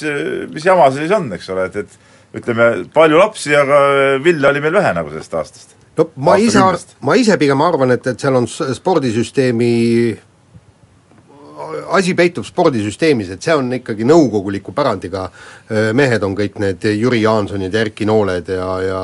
[SPEAKER 2] mis jama see siis on, eks ole, et, et ütleme, palju lapsi, aga vilja oli meil vähe nagu sellest aastast.
[SPEAKER 1] no ma ise
[SPEAKER 2] Aastakümnest.,
[SPEAKER 1] ma ise pigem arvan, et, et seal on spordisüsteemi asi peitub spordisüsteemis, et see on ikkagi nõukoguliku pärandiga öö, mehed on kõik need Jüri Jaansonid ja Erki Nooled ja, ja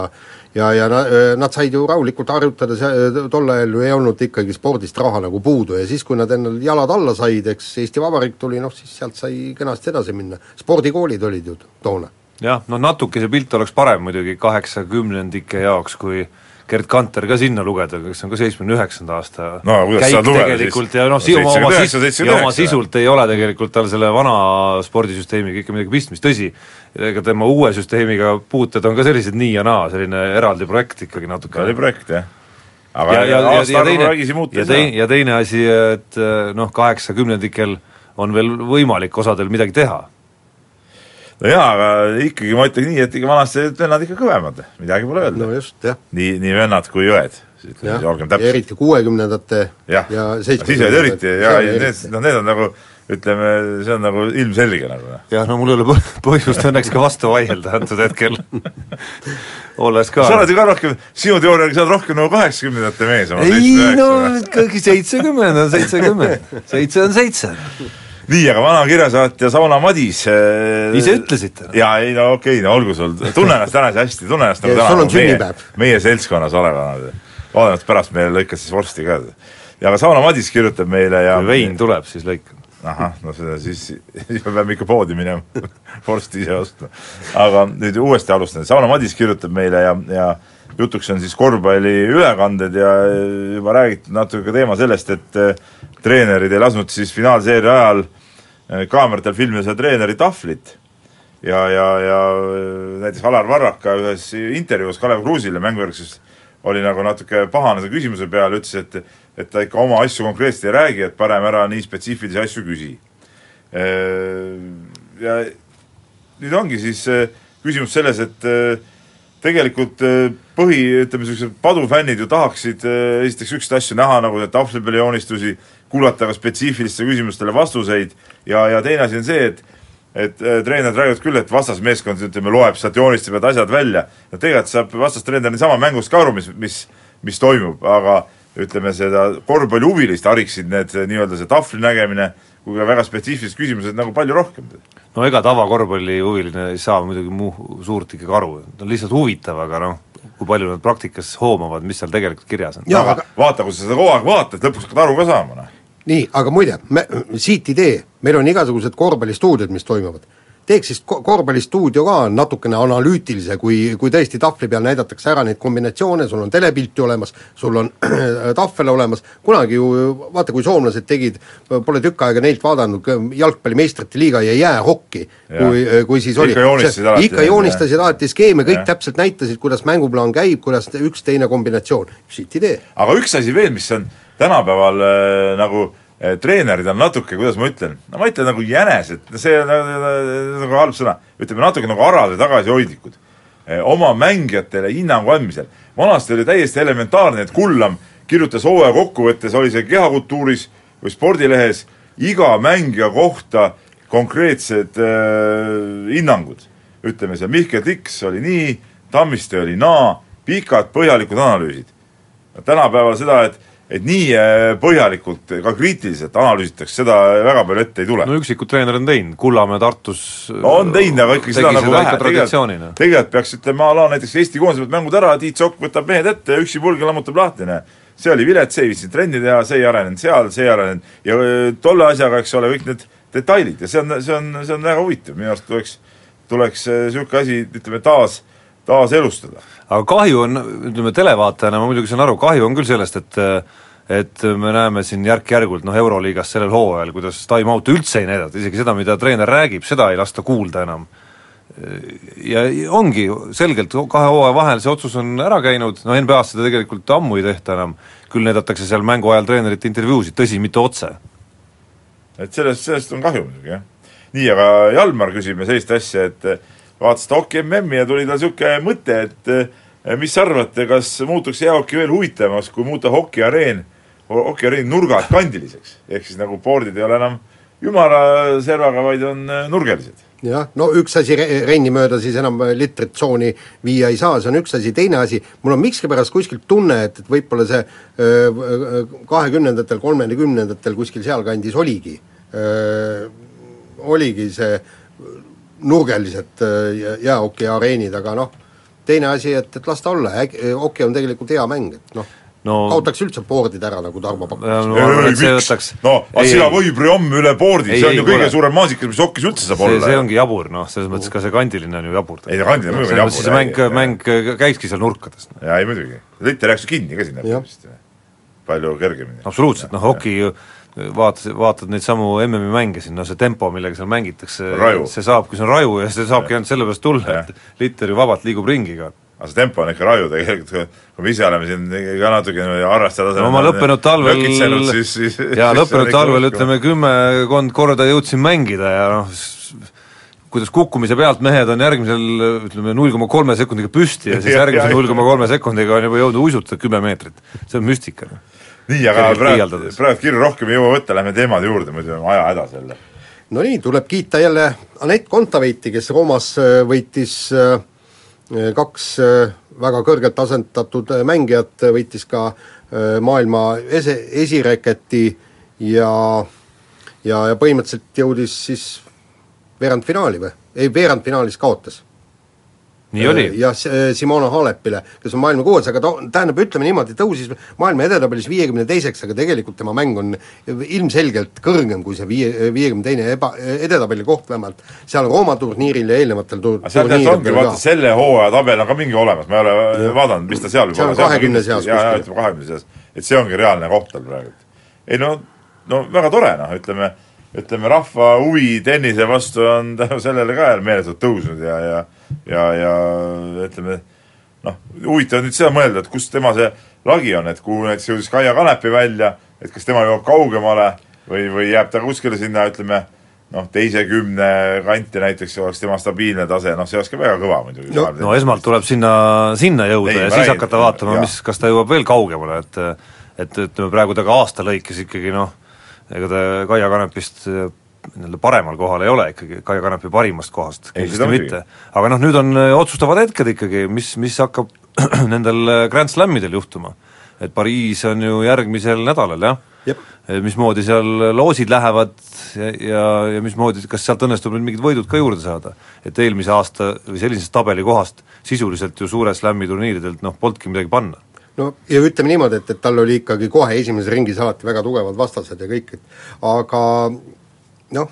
[SPEAKER 1] ja, ja nad said ju rahulikult harjutada, see tol ajal ju ei olnud ikkagi spordist raha nagu puudu ja siis, kui nad endal jalad alla said, eks Eesti Vabariik tuli, noh siis sealt sai kenasti edasi minna. spordikoolid olid ju toona.
[SPEAKER 3] jah, noh natuke see pilt oleks parem muidugi kaheksakümnendike jaoks, kui Gerd Kanter ka sinna lugeda, kes on ka seitsmekümne üheksanda aasta
[SPEAKER 2] No
[SPEAKER 3] käik tegelikult ja noh, oma, oma
[SPEAKER 2] 79,
[SPEAKER 3] sis- ja oma
[SPEAKER 2] 79.
[SPEAKER 3] sisult ei ole tegelikult tal selle vana spordisüsteemiga ikka midagi pistmist, tõsi, ega tema uue süsteemiga puuted on ka sellised nii ja naa, selline eraldi projekt ikkagi natuke.
[SPEAKER 2] oli projekt, jah. aga
[SPEAKER 3] ja, ja, ja, ja teine, ja teine, ja teine asi, et eh, noh, kaheksakümnendikel on veel võimalik osadel midagi teha.
[SPEAKER 2] No jaa, aga ikkagi ma ütleks nii, et ikka vanasti olid vennad ikka kõvemad, midagi pole öelda
[SPEAKER 1] no just, jah.
[SPEAKER 2] nii, nii vennad kui õed, ütleme siis, olgem
[SPEAKER 1] ja
[SPEAKER 2] täpsed.
[SPEAKER 1] eriti kuuekümnendate
[SPEAKER 2] jah,
[SPEAKER 1] ja
[SPEAKER 2] siis olid eriti ja need, noh need on nagu ütleme, see on nagu ilmselge nagu noh.
[SPEAKER 3] jah, no mul ei ole põ- põhjust õnneks ka vastu vaielda antud hetkel olles ka
[SPEAKER 2] sa oled ju ka rohkem, sinu teooria järgi sa oled rohkem nagu kaheksakümnendate mees
[SPEAKER 3] ei no ikkagi seitsekümmend on seitsekümmend, seitse on seitse.
[SPEAKER 2] Nii, aga vana kirjasaatja Sauna Madis äh,
[SPEAKER 3] Ise ütlesite.
[SPEAKER 2] jaa, ei no okei okay, no olgu sul, tunne ennast täna hästi, tunne ennast nagu täna
[SPEAKER 1] sul on
[SPEAKER 2] nagu meie,
[SPEAKER 1] sünnipäev.
[SPEAKER 2] meie seltskonnas olevana. loodan, et pärast meile lõikad siis vorsti ka. ja aga Sauna Madis kirjutab meile ja
[SPEAKER 3] kui vein tuleb, siis lõikan.
[SPEAKER 2] ahah, no seda siis, siis me peame ikka poodi minema vorsti ise ostma. aga nüüd uuesti alustan, Sauno Madis kirjutab meile ja, ja jutuks on siis korvpalliülekanded ja juba räägitud natuke teema sellest, et eh, treenerid ei lasknud siis finaalseeria ajal eh, kaameratel filmida seda treeneri tahvlit. ja, ja, ja eh, näiteks Alar Varraka ühes intervjuus Kalev Kruusile mängujärgses oli nagu natuke pahane selle küsimuse peale, ütles, et et ta ikka oma asju konkreetselt ei räägi, et parem ära nii spetsiifilisi asju küsi. Ja nüüd ongi siis äh, küsimus selles, et äh, tegelikult äh, põhi, ütleme niisugused padufännid ju tahaksid esiteks niisuguseid asju näha, nagu tahvli peale joonistusi, kuulata ka spetsiifilistele küsimustele vastuseid ja, ja teine asi on see, et et äh, treenerid räägivad küll, et vastasmeeskond ütleme, loeb sealt joonistab need asjad välja, no tegelikult saab vastastreener niisama mängust ka aru, mis, mis, mis toimub, aga ütleme, seda korvpallihuvilist hariksid need nii-öelda see tahvli nägemine kui ka väga spetsiifilised küsimused nagu palju rohkem.
[SPEAKER 3] no ega tavakorvpallihuviline ei saa muidugi muu suurt ikkagi aru, ta on lihtsalt huvitav, aga noh, kui palju nad praktikas hoomavad, mis seal tegelikult kirjas on.
[SPEAKER 1] Jaa,
[SPEAKER 2] aga vaata, kui sa seda kogu aeg vaatad, lõpuks hakkad aru ka saama, noh.
[SPEAKER 1] Nii, aga muide, me, siit idee, meil on igasugused korvpallistuudiod, mis toimuvad. teeks siis ko-, korvpallistuudio ka natukene analüütilise, kui, kui tõesti tahvli peal näidatakse ära neid kombinatsioone, sul on telepilti olemas, sul on tahvel olemas, kunagi ju vaata, kui soomlased tegid, pole tükk aega neilt vaadanud, jalgpalli meistrite liiga ja jäähokki, kui, kui siis oli
[SPEAKER 2] Ikka joonistasid alati
[SPEAKER 1] ikka joonistasid alati skeeme, kõik
[SPEAKER 2] Jah.
[SPEAKER 1] täpselt näitasid, kuidas mänguplaan käib, kuidas üks teine kombinatsioon, siit idee.
[SPEAKER 2] aga üks asi veel, mis on tänapäeval äh, nagu treenerid on natuke, kuidas ma ütlen, no ma ütlen nagu jänesed, see on nagu, nagu halb sõna, ütleme natuke nagu arad või tagasihoidlikud eh, oma mängijatele hinnangu andmisel. vanasti oli täiesti elementaarne, et Kullam kirjutas hooaja kokkuvõttes, oli see kehakultuuris või spordilehes, iga mängija kohta konkreetsed äh, hinnangud. ütleme seal Mihkel Tiks oli nii, Tammiste oli naa, pikad põhjalikud analüüsid. tänapäeval seda, et et nii äh, põhjalikult, ka kriitiliselt analüüsitakse, seda väga palju ette ei tule.
[SPEAKER 3] No üksikud treenerid on teinud, Kullamäe Tartus
[SPEAKER 2] no on teinud, aga ikkagi seda nagu vähe, tegelikult, tegelikult peaks ütlema, a la näiteks Eesti koondise pealt mängud ära, Tiit Sokk võtab mehed ette ja üksi pulgi lammutab lahti, näe. see oli vilets, see ei viitsinud trenni teha, see ei arenenud seal, see ei arenenud. Ja tolle asjaga, eks ole, kõik need detailid ja see on, see on, see on väga huvitav, minu arust tuleks, tuleks niisugune asi, ütleme taas, taas elustada.
[SPEAKER 3] aga kahju on, ütleme televaatajana ma muidugi saan aru, kahju on küll sellest, et et me näeme siin järk-järgult noh, Euroliigas sellel hooajal, kuidas time-out'e üldse ei näidata, isegi seda, mida treener räägib, seda ei lasta kuulda enam. Ja ongi selgelt kahe hooaja vahel see otsus on ära käinud, no NBA-s seda tegelikult ammu ei tehta enam, küll näidatakse seal mängu ajal treenerite intervjuusid, tõsi, mitte otse.
[SPEAKER 2] et sellest, sellest on kahju muidugi, jah. nii, aga Jalmar küsib me sellist asja, et vaatas ta Hoki MM-i ja tuli tal niisugune mõte, et eh, mis arvate, kas muutuks jäähoki veel huvitavamaks, kui muuta hokiareen, hokiareen nurgad kandiliseks? ehk siis nagu boardid ei ole enam ümaraservaga, vaid on eh, nurgelised.
[SPEAKER 1] jah, no üks asi re-, renni mööda siis enam litrit tsooni viia ei saa, see on üks asi, teine asi, mul on miskipärast kuskilt tunne, et, et võib-olla see öö, kahekümnendatel, kolmekümnendatel kuskil sealkandis oligi, oligi see nurgelised öö, jäähoki areenid, aga noh, teine asi, et, et las ta olla, hoki on tegelikult hea mäng, et noh
[SPEAKER 3] no
[SPEAKER 1] kaotaks üldse board'id ära, nagu Tarmo pakkus.
[SPEAKER 3] no et see võtaks
[SPEAKER 2] no, aga sina või Briom üle board'i, see on ju kõige suurem maasikas, mis hokkis üldse saab
[SPEAKER 3] see,
[SPEAKER 2] olla.
[SPEAKER 3] see ongi jabur, noh, selles mõttes ka see kandiline on ju jabur.
[SPEAKER 2] ei, kandiline muidugi
[SPEAKER 3] selles
[SPEAKER 2] jabur,
[SPEAKER 3] mäng,
[SPEAKER 2] ei, ei.
[SPEAKER 3] mäng käikski seal nurkades.
[SPEAKER 2] jaa, ei muidugi. Litter läks ju kinni ka sinna palju kergemini.
[SPEAKER 3] absoluutselt, noh hoki ju vaatad, vaatad neid samu MM-i mänge siin, no see tempo, millega seal mängitakse, see saabki, see on raju ja see saabki ainult sellepärast tulla, et Litter ju vabalt liigub ringi ka.
[SPEAKER 2] aga see tempo on ikka raju tegelikult, kui me ise oleme siin ka natuke niimoodi harrastajad
[SPEAKER 3] no ma lõppenud talvel
[SPEAKER 2] siis, siis
[SPEAKER 3] jaa, lõppenud talvel ütleme kümmekond korda jõudsin mängida ja noh, kuidas kukkumise pealt mehed on järgmisel ütleme, null koma kolme sekundiga püsti ja siis järgmise null koma kolme sekundiga on juba jõudnud uisutada kümme meetrit. see on müstika.
[SPEAKER 2] Nii, aga praegu, praegu kirju rohkem ei jõua võtta, lähme teemade juurde, muidu on aja hädas jälle.
[SPEAKER 1] no nii, tuleb kiita jälle Anett Kontaveiti, kes Roomas äh, võitis äh, kaks äh, väga kõrgelt asetatud äh, mängijat, võitis ka maailma ese, esireketi ja ja, ja põhimõtteliselt jõudis siis veerandfinaali või? ei, veerandfinaalis kaotas.
[SPEAKER 3] Nii oli.
[SPEAKER 1] jah, Simona Halepile, kes on maailma kuues, aga ta, tähendab, ütleme niimoodi, tõusis maailma edetabelis viiekümne teiseks, aga tegelikult tema mäng on ilmselgelt kõrgem kui see viie, viiekümne teine eba, edetabeli koht vähemalt, seal Rooma turniiril ja eelnevatel tur-,
[SPEAKER 2] tegelikult ongi, vaata selle hooaja tabel on ka mingi olemas, ma ei ole vaadanud, mis ta seal
[SPEAKER 1] Seal on 20 seas kuskil.
[SPEAKER 2] ütleme kahekümne seas. et see ongi reaalne koht tal praegu. ei no, no väga tore noh, ütleme, ütleme rahva huvi tennise vastu on tänu sellele ka meeletult tõusnud ja, ja ja, ja ütleme noh, huvitav nüüd seda mõelda, et kus tema see lagi on, et kuhu näiteks jõudis Kaia Kanepi välja, et kas tema jõuab kaugemale või, või jääb ta kuskile sinna, ütleme noh, teise kümne kanti näiteks oleks tema stabiilne tase, noh, see oleks ka väga kõva muidugi
[SPEAKER 1] No-
[SPEAKER 3] no esmalt tuleb sinna, sinna jõuda
[SPEAKER 2] Ei,
[SPEAKER 3] ja siis
[SPEAKER 2] räägin,
[SPEAKER 3] hakata vaatama,
[SPEAKER 2] jaa.
[SPEAKER 3] mis, kas ta jõuab veel kaugemale, et et ütleme praegu ta ka aasta lõikes ikkagi noh, ega ta Kaia Kanepist nii-öelda paremal kohal ei ole ikkagi, Kaia Kanepi parimast kohast, kindlasti mitte. aga noh, nüüd on eh, otsustavad hetked ikkagi, mis, mis hakkab nendel eh, Grand Slamidel juhtuma. et Pariis on ju järgmisel nädalal, jah? Mismoodi seal loosid lähevad ja, ja, ja mismoodi, kas sealt õnnestub nüüd mingid võidud ka juurde saada? et eelmise aasta või sellisest tabelikohast sisuliselt ju suure slam'i turniiridelt noh, polnudki midagi panna.
[SPEAKER 1] no ja ütleme niimoodi, et, et tal oli ikkagi kohe esimeses ringis alati väga tugevad vastased ja kõik, et aga noh,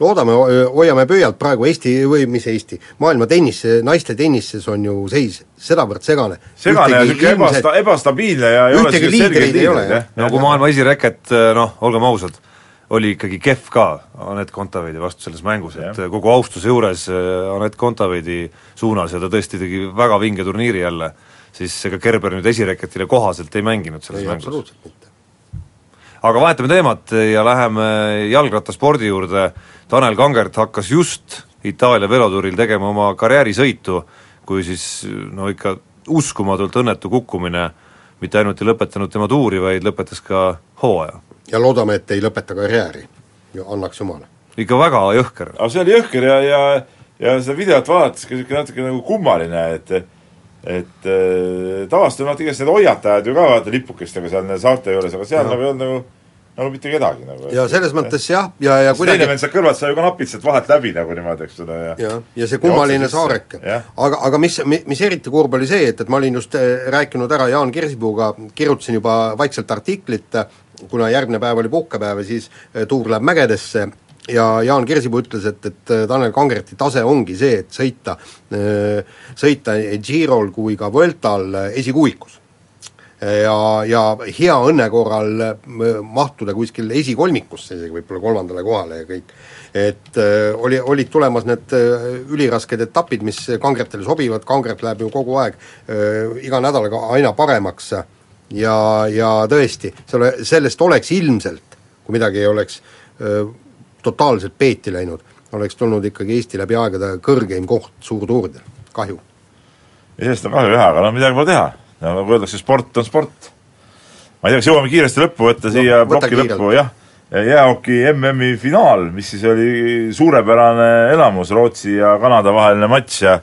[SPEAKER 1] loodame, hoiame pöialt, praegu Eesti või mis Eesti, maailma tennis, naiste tennises on ju seis sedavõrd segane.
[SPEAKER 2] segane ja niisugune ebasta-, ebastabiilne ja ei ole
[SPEAKER 1] ühtegi
[SPEAKER 2] selgeid
[SPEAKER 1] liidreid ei ole, jah.
[SPEAKER 3] no kui maailma esireket, noh, olgem ausad, oli ikkagi kehv ka Anett Kontaveidi vastu selles mängus, et
[SPEAKER 2] Jah.
[SPEAKER 3] kogu austuse juures äh, Anett Kontaveidi suunas ja ta tõesti tegi väga vinge turniiri jälle, siis ega Kerber nüüd esireketile kohaselt ei mänginud selles
[SPEAKER 1] ei,
[SPEAKER 3] mängus.
[SPEAKER 1] absoluutselt mitte.
[SPEAKER 3] Aga vahetame teemat ja läheme jalgrattaspordi juurde, Tanel Kangert hakkas just Itaalia velotuuril tegema oma karjäärisõitu, kui siis no ikka uskumatult õnnetu kukkumine mitte ainult ei lõpetanud tema tuuri, vaid lõpetas ka hooaja.
[SPEAKER 1] ja loodame, et ei lõpeta karjääri, annaks jumal.
[SPEAKER 3] ikka väga jõhker.
[SPEAKER 2] aga see oli jõhker ja, ja, ja seda videot vaadates ka niisugune natuke nagu kummaline, et et äh, tavaliselt on vaata igast need hoiatajad ju ka vaata lipukestega seal nende saarte juures, aga seal
[SPEAKER 1] Jah.
[SPEAKER 2] nagu ei olnud nagu, nagu mitte kedagi nagu.
[SPEAKER 1] ja selles mõttes jah, ja, ja
[SPEAKER 2] siis teine
[SPEAKER 1] kuidagi
[SPEAKER 2] vend sealt kõrvalt sai ju ka napilt sealt vahelt läbi nagu niimoodi, eks ole, ja
[SPEAKER 1] jah, ja see kummaline saareke. Aga, aga mis, mis eriti kurb oli see, et, et ma olin just äh, rääkinud ära Jaan Kirsipuuga, kirjutasin juba vaikselt artiklit, kuna järgmine päev oli puhkepäev ja siis äh, tuur läheb mägedesse ja Jaan Kirsipuu ütles, et, et äh, Tanel Kangerti tase ongi see, et sõita, sõita nii Girol kui ka Vueltal äh, esikuuikus. Ja, ja hea õnne korral äh, mahtuda kuskil esikolmikusse, isegi võib-olla kolmandale kohale ja kõik. et äh, oli, olid tulemas need äh, ülirasked etapid, mis kangretele sobivad, kangret läheb ju kogu aeg äh, iga nädalaga aina paremaks. Ja, ja tõesti, selle, sellest oleks ilmselt, kui midagi ei oleks äh, totaalselt peeti läinud, oleks tulnud ikkagi Eesti läbi aegade kõrgeim koht suurtuuridel, kahju.
[SPEAKER 2] sellest on kahju jah, aga no midagi pole teha. nagu öeldakse, sport on sport. ma ei tea, kas jõuame kiiresti lõppu võtta
[SPEAKER 1] No,
[SPEAKER 2] siia ploki lõppu, jah. jäähoki MM-i finaal, mis siis oli suurepärane elamus, Rootsi ja Kanada vaheline matš ja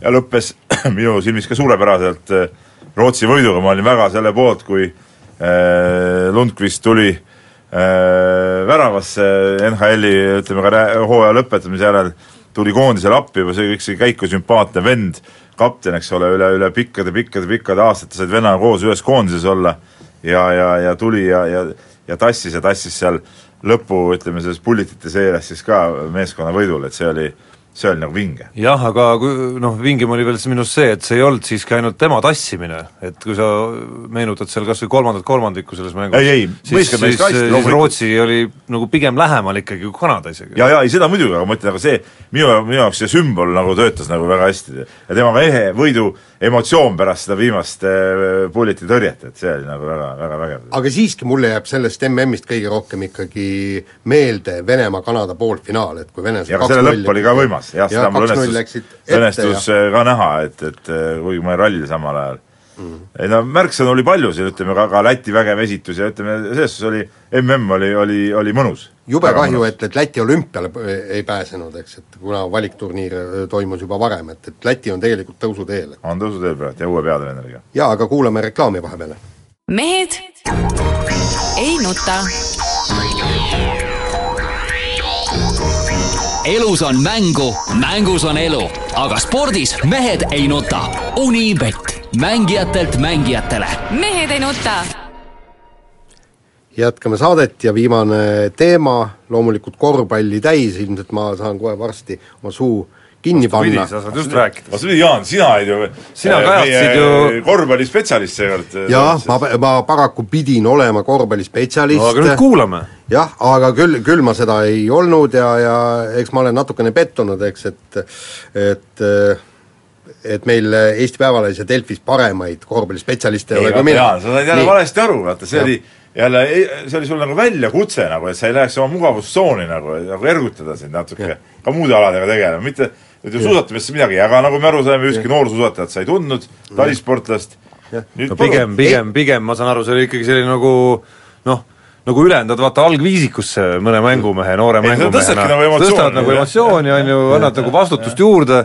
[SPEAKER 2] ja lõppes minu silmis ka suurepäraselt eh, Rootsi võiduga, ma olin väga selle poolt, kui äh, Lundqvist tuli äh, väravasse NHL-i ütleme ka hooaja lõpetamise järel, tuli koondisele appi, see kõik see käik oli sümpaatne, vend kapten, eks ole, üle, üle pikkade-pikkade-pikkade aastate said vennaga koos ühes koondises olla ja, ja, ja tuli ja, ja ja tassis ja tassis seal lõpu, ütleme selles pullitite seeres siis ka meeskonna võidule, et see oli see oli nagu vinge.
[SPEAKER 3] jah, aga kui noh, vingem oli veel minu arust see, et see ei olnud siiski ainult tema tassimine, et kui sa meenutad seal kas või kolmandat kolmandikku selles mängus
[SPEAKER 2] ei, ei,
[SPEAKER 3] siis, siis, siis Rootsi oli nagu pigem lähemal ikkagi kui Kanada isegi.
[SPEAKER 2] ja, ja ei seda muidugi, aga ma ütlen, aga see minu, minu jaoks see sümbol nagu töötas nagu väga hästi ja tema mehe võidu emotsioon pärast seda viimast äh, pulliti tõrjet, et see oli nagu väga, väga vägev.
[SPEAKER 1] aga siiski mulle jääb sellest MM-ist kõige rohkem ikkagi meelde Venemaa-Kanada poolfinaal, et kui venelased
[SPEAKER 2] ja selle lõpp oli ka võimas, jah, seda mul õnnestus, õnnestus ja... ka näha, et, et kuigi ma olin rallil samal ajal mm.. ei no märksõnu oli palju siin, ütleme ka, ka Läti vägev esitus ja ütleme, selles suhtes oli, MM oli, oli, oli mõnus.
[SPEAKER 1] jube kahju, et, et Läti olümpiale ei pääsenud, eks, et kuna valikturniir toimus juba varem, et, et Läti on tegelikult tõusuteel.
[SPEAKER 2] on tõusuteel praegu ja uue peatreeneriga.
[SPEAKER 1] jaa, aga kuulame reklaami vahepeal.
[SPEAKER 4] mehed ei nuta
[SPEAKER 5] elus on mängu, mängus on elu, aga spordis mehed ei nuta. Unibet, mängijatelt mängijatele.
[SPEAKER 4] mehed ei nuta.
[SPEAKER 1] jätkame saadet ja viimane teema, loomulikult korvpalli täis, ilmselt ma saan kohe varsti oma suu kinni panna.
[SPEAKER 3] sa saad just rääkida.
[SPEAKER 2] vastupidi, Jaan, sina olid ju
[SPEAKER 3] sina kajastasid ju
[SPEAKER 2] korvpallispetsialist seekord.
[SPEAKER 1] jah, ma, ma paraku pidin olema korvpallispetsialist
[SPEAKER 3] no,. aga nüüd kuulame.
[SPEAKER 1] Jah, aga küll, küll ma seda ei olnud ja, ja eks ma olen natukene pettunud, eks, et et et meil Eesti Päevalehes ja Delfis paremaid korvpallispetsialiste ei ole kui
[SPEAKER 2] mina. sa said jälle Nii. valesti aru, vaata, see ja. oli jälle, see oli sul nagu väljakutse nagu, et sa ei läheks oma mugavustsooni nagu, nagu ergutada sind natuke, ka muude aladega tegelema, mitte et ju suusatamisse midagi ei jaga, nagu me aru saime, ükski noorsuusatajat sa ei tundnud, talisportlast,
[SPEAKER 3] nüüd no pigem, pigem, pigem ma saan aru, see oli ikkagi selline nagu noh, nagu ülendad vaata algviisikusse mõne mängumehe, noore mängumehena,
[SPEAKER 2] nagu
[SPEAKER 3] tõstad nagu emotsiooni, on ju, annad nagu vastutust juurde,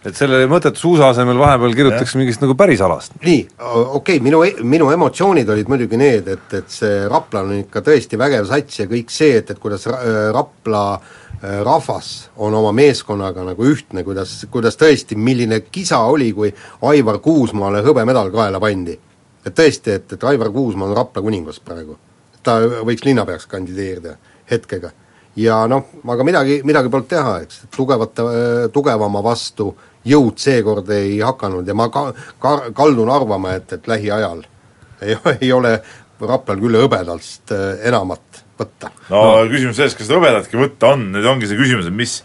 [SPEAKER 3] et selle mõttetu suusa asemel vahepeal kirjutatakse mingist nagu päris alast.
[SPEAKER 1] nii, okei okay,, minu, minu emotsioonid olid muidugi need, et, et see Rapla on ikka tõesti vägev sats ja kõik see, et, et kuidas Rapla äh, Äh, rahvas on oma meeskonnaga nagu ühtne, kuidas, kuidas tõesti, milline kisa oli, kui Aivar Kuusmaale hõbemedal kaela pandi. et tõesti, et, et Aivar Kuusmaa on Rapla kuningas praegu. Ta võiks linnapeaks kandideerida hetkega. ja noh, aga midagi, midagi polnud teha, eks, tugevate, tugevama vastu jõud seekord ei hakanud ja ma ka-, ka-, kaldun arvama, et, et lähiajal ei, ei ole Raplal küll hõbedast äh, enamat võtta.
[SPEAKER 2] no, küsimus selles, kas hõbedatki võtta on, nüüd ongi see küsimus, et mis,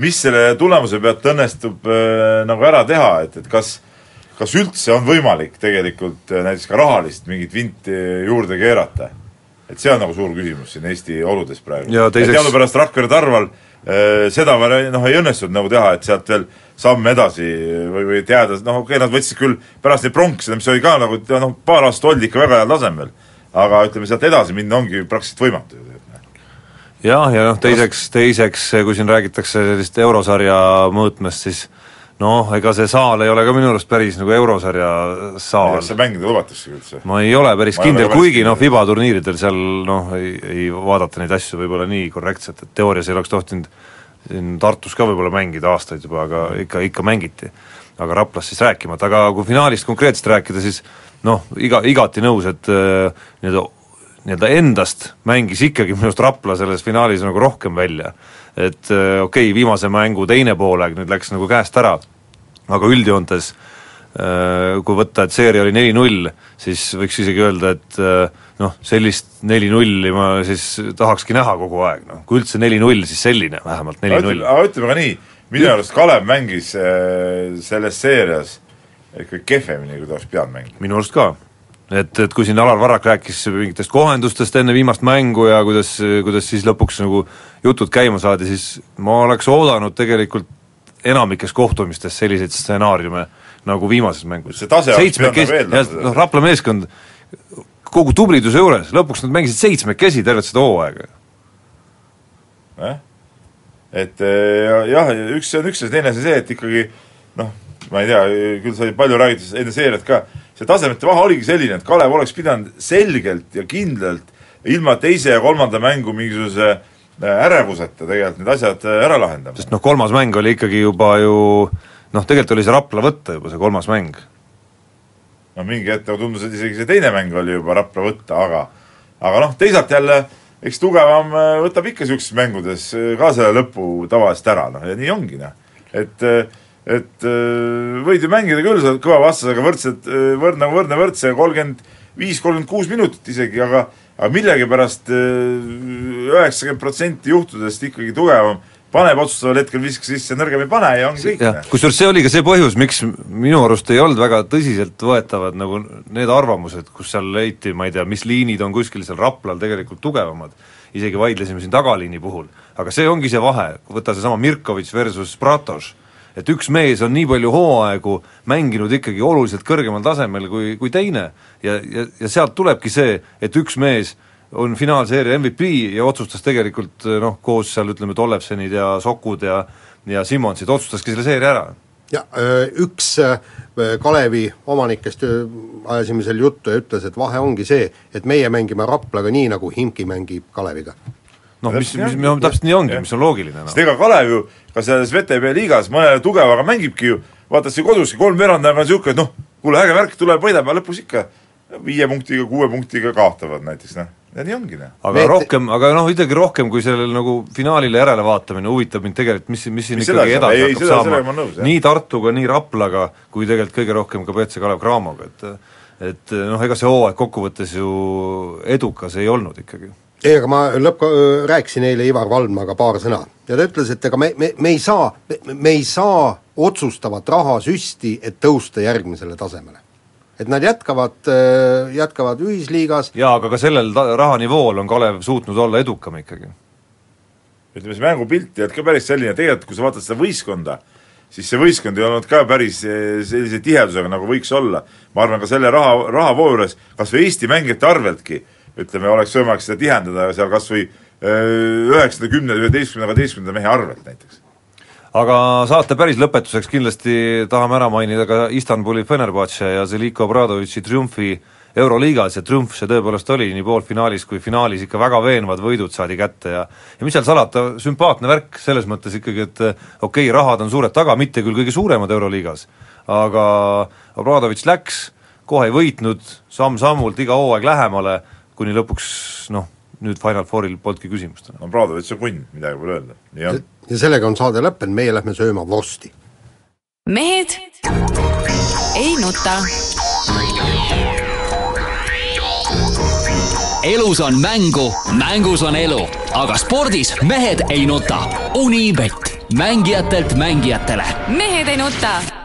[SPEAKER 2] mis selle tulemuse pealt õnnestub äh, nagu ära teha, et, et kas kas üldse on võimalik tegelikult äh, näiteks ka rahalist mingit vinti juurde keerata? Et see on nagu suur küsimus siin Eesti oludes praegu.
[SPEAKER 3] teiseks...
[SPEAKER 2] teadupärast Rakvere Tarval äh, seda noh, ei õnnestunud nagu teha, et sealt veel samm edasi või, või teada, noh okei okay,, nad võtsid küll pärast neid pronksi, mis oli ka nagu noh, paar aastat oldi ikka väga heal tasemel aga ütleme, sealt edasi minna ongi praktiliselt võimatu ju
[SPEAKER 3] jah, ja noh, teiseks, teiseks kui siin räägitakse sellist eurosarja mõõtmest, siis noh, ega see saal ei ole ka minu arust päris nagu eurosarja saal.
[SPEAKER 2] kas seal mängida lubatakse üldse?
[SPEAKER 3] ma ei ole päris ma kindel, kuigi noh, FIBA turniiridel seal noh, ei, ei vaadata neid asju võib-olla nii korrektselt, et teoorias ei oleks tohtinud siin Tartus ka võib-olla mängida aastaid juba, aga ikka, ikka mängiti. aga Raplas siis rääkimata, aga kui finaalist konkreetselt rääkida, siis noh, iga, igati nõus, et äh, nii-öelda nii-öelda endast mängis ikkagi minu arust Rapla selles finaalis nagu rohkem välja. Et äh, okei okay,, viimase mängu teine poolaeg nüüd läks nagu käest ära, aga üldjoontes äh, kui võtta, et seeria oli neli-null, siis võiks isegi öelda, et noh, sellist neli-nulli ma siis tahakski näha kogu aeg, noh, kui üldse neli-null, siis selline vähemalt neli-null.
[SPEAKER 2] aga ütleme ka nii, minu arust Kalev mängis selles seerias ikka kehvemini, kui ta oleks pidanud mängima.
[SPEAKER 3] minu arust ka. Et, et kui siin Alar Varrak rääkis mingitest kohendustest enne viimast mängu ja kuidas, kuidas siis lõpuks nagu jutud käima saadi, siis ma oleks oodanud tegelikult enamikes kohtumistes selliseid stsenaariume nagu viimases mängus.
[SPEAKER 2] see pidanud nagu
[SPEAKER 3] noh, Rapla meeskond kogu tubliduse juures, lõpuks nad mängisid seitsmekesi tervet seda hooaega.
[SPEAKER 2] jah, et eh, jah, üks on üks ja teine on see, et ikkagi noh, ma ei tea, küll sai palju räägitud enne seeriat ka, see tasemete vahe oligi selline, et Kalev oleks pidanud selgelt ja kindlalt ilma teise ja kolmanda mängu mingisuguse äh, ärevuseta tegelikult need asjad äh, ära lahendama.
[SPEAKER 3] sest noh, kolmas mäng oli ikkagi juba ju noh, tegelikult oli see Rapla võtta juba, see kolmas mäng.
[SPEAKER 2] no mingi hetk nagu tundus, et isegi see teine mäng oli juba Rapla võtta, aga aga noh, teisalt jälle eks tugevam äh, võtab ikka niisugustes mängudes äh, ka selle lõpu tavaliselt ära, noh ja nii ongi, noh. et et võid ju mängida küll sa kõva vastasega võrdselt, võrdne, võrdne võrdse kolmkümmend viis, kolmkümmend kuus minutit isegi, aga aga millegipärast üheksakümmend protsenti juhtudest ikkagi tugevam paneb otsustaval hetkel viskab sisse, nõrgem ei pane ja ongi kõik.
[SPEAKER 3] kusjuures see oli ka see põhjus, miks minu arust ei olnud väga tõsiseltvõetavad nagu need arvamused, kus seal leiti, ma ei tea, mis liinid on kuskil seal Raplal tegelikult tugevamad, isegi vaidlesime siin tagaliini puhul. aga see ongi see vahe, võta seesama Mirkovitš versus Bratoš, et üks mees on nii palju hooaegu mänginud ikkagi oluliselt kõrgemal tasemel kui, kui teine ja, ja, ja sealt tulebki see, et üks mees on finaalseeria MVP ja otsustas tegelikult noh, koos seal ütleme, Tollefsenid ja Sokud ja ja Simmonsid, otsustaski selle seeria ära.
[SPEAKER 1] ja üks Kalevi omanikest ajasime seal juttu ja ütles, et vahe ongi see, et meie mängime Raplaga nii, nagu Himki mängib Kaleviga.
[SPEAKER 3] Noh, mis, mis, mis täpselt nii ongi, mis on loogiline no..
[SPEAKER 2] sest ega Kalev ju ka selles VTB liigas mõne tugevaga mängibki ju, vaata see koduski kolmveerand aega on niisugune, et noh, kuule äge värk, tuleb, võidab ja lõpus ikka viie punktiga, kuue punktiga kaotavad näiteks, noh. Ja nii ongi, noh.
[SPEAKER 3] aga Need... rohkem, aga noh, ikkagi rohkem kui sellel nagu finaalile järelevaatamine huvitab mind tegelikult, mis, mis siin mis ikkagi edasi hakkab saama, nii Tartuga, nii Raplaga, kui tegelikult kõige rohkem ka BC Kalev Cramoga, et et noh, ega see hooaeg kokkuvõttes ju edukas ei olnud ikkagi
[SPEAKER 1] ei, aga ma lõpp, rääkisin eile Ivar Valdmaga paar sõna ja ta ütles, et ega me, me, me ei saa, me ei saa otsustavat rahasüsti, et tõusta järgmisele tasemele et nad jätkavad, äh, jätkavad ühisliigas
[SPEAKER 3] jaa, aga ka sellel ta-, rahanivool on Kalev suutnud olla edukam ikkagi.
[SPEAKER 2] ütleme, see mängupilt olnud ka päris selline, tegelikult kui sa vaatad seda võistkonda, siis see võistkond ei olnud ka päris äh, sellise tihedusega, nagu võiks olla. ma arvan, ka selle raha, rahavoo juures, kas või Eesti mängijate arveltki, ütleme, oleks võimalik seda tihendada seal kas või äh, üheksanda, kümnenda, üheteistkümnenda, kaheteistkümnenda mehe arvelt näiteks.
[SPEAKER 3] Aga saate päris lõpetuseks kindlasti tahame ära mainida ka Istanbuli Fenerbahce ja Zeliko Obradovitši triumfi Euroliigas ja triumf see tõepoolest oli nii poolfinaalis kui finaalis ikka väga veenvad võidud saadi kätte ja ja mis seal salata, sümpaatne värk selles mõttes ikkagi, et okei okay,, rahad on suured taga, mitte küll kõige suuremad Euroliigas, aga Obradovitš läks, kohe ei võitnud, samm-sammult iga hooaeg lähemale, kuni lõpuks noh, nüüd Final Fouril polnudki küsimust enam.
[SPEAKER 2] Obradovitš on punn, midagi pole öelda, nii on
[SPEAKER 1] ja sellega on saade lõppenud, meie lähme sööma vorsti.
[SPEAKER 4] mehed ei nuta.
[SPEAKER 5] elus on mängu, mängus on elu, aga spordis mehed ei nuta. Unibet, mängijatelt mängijatele.
[SPEAKER 4] mehed ei nuta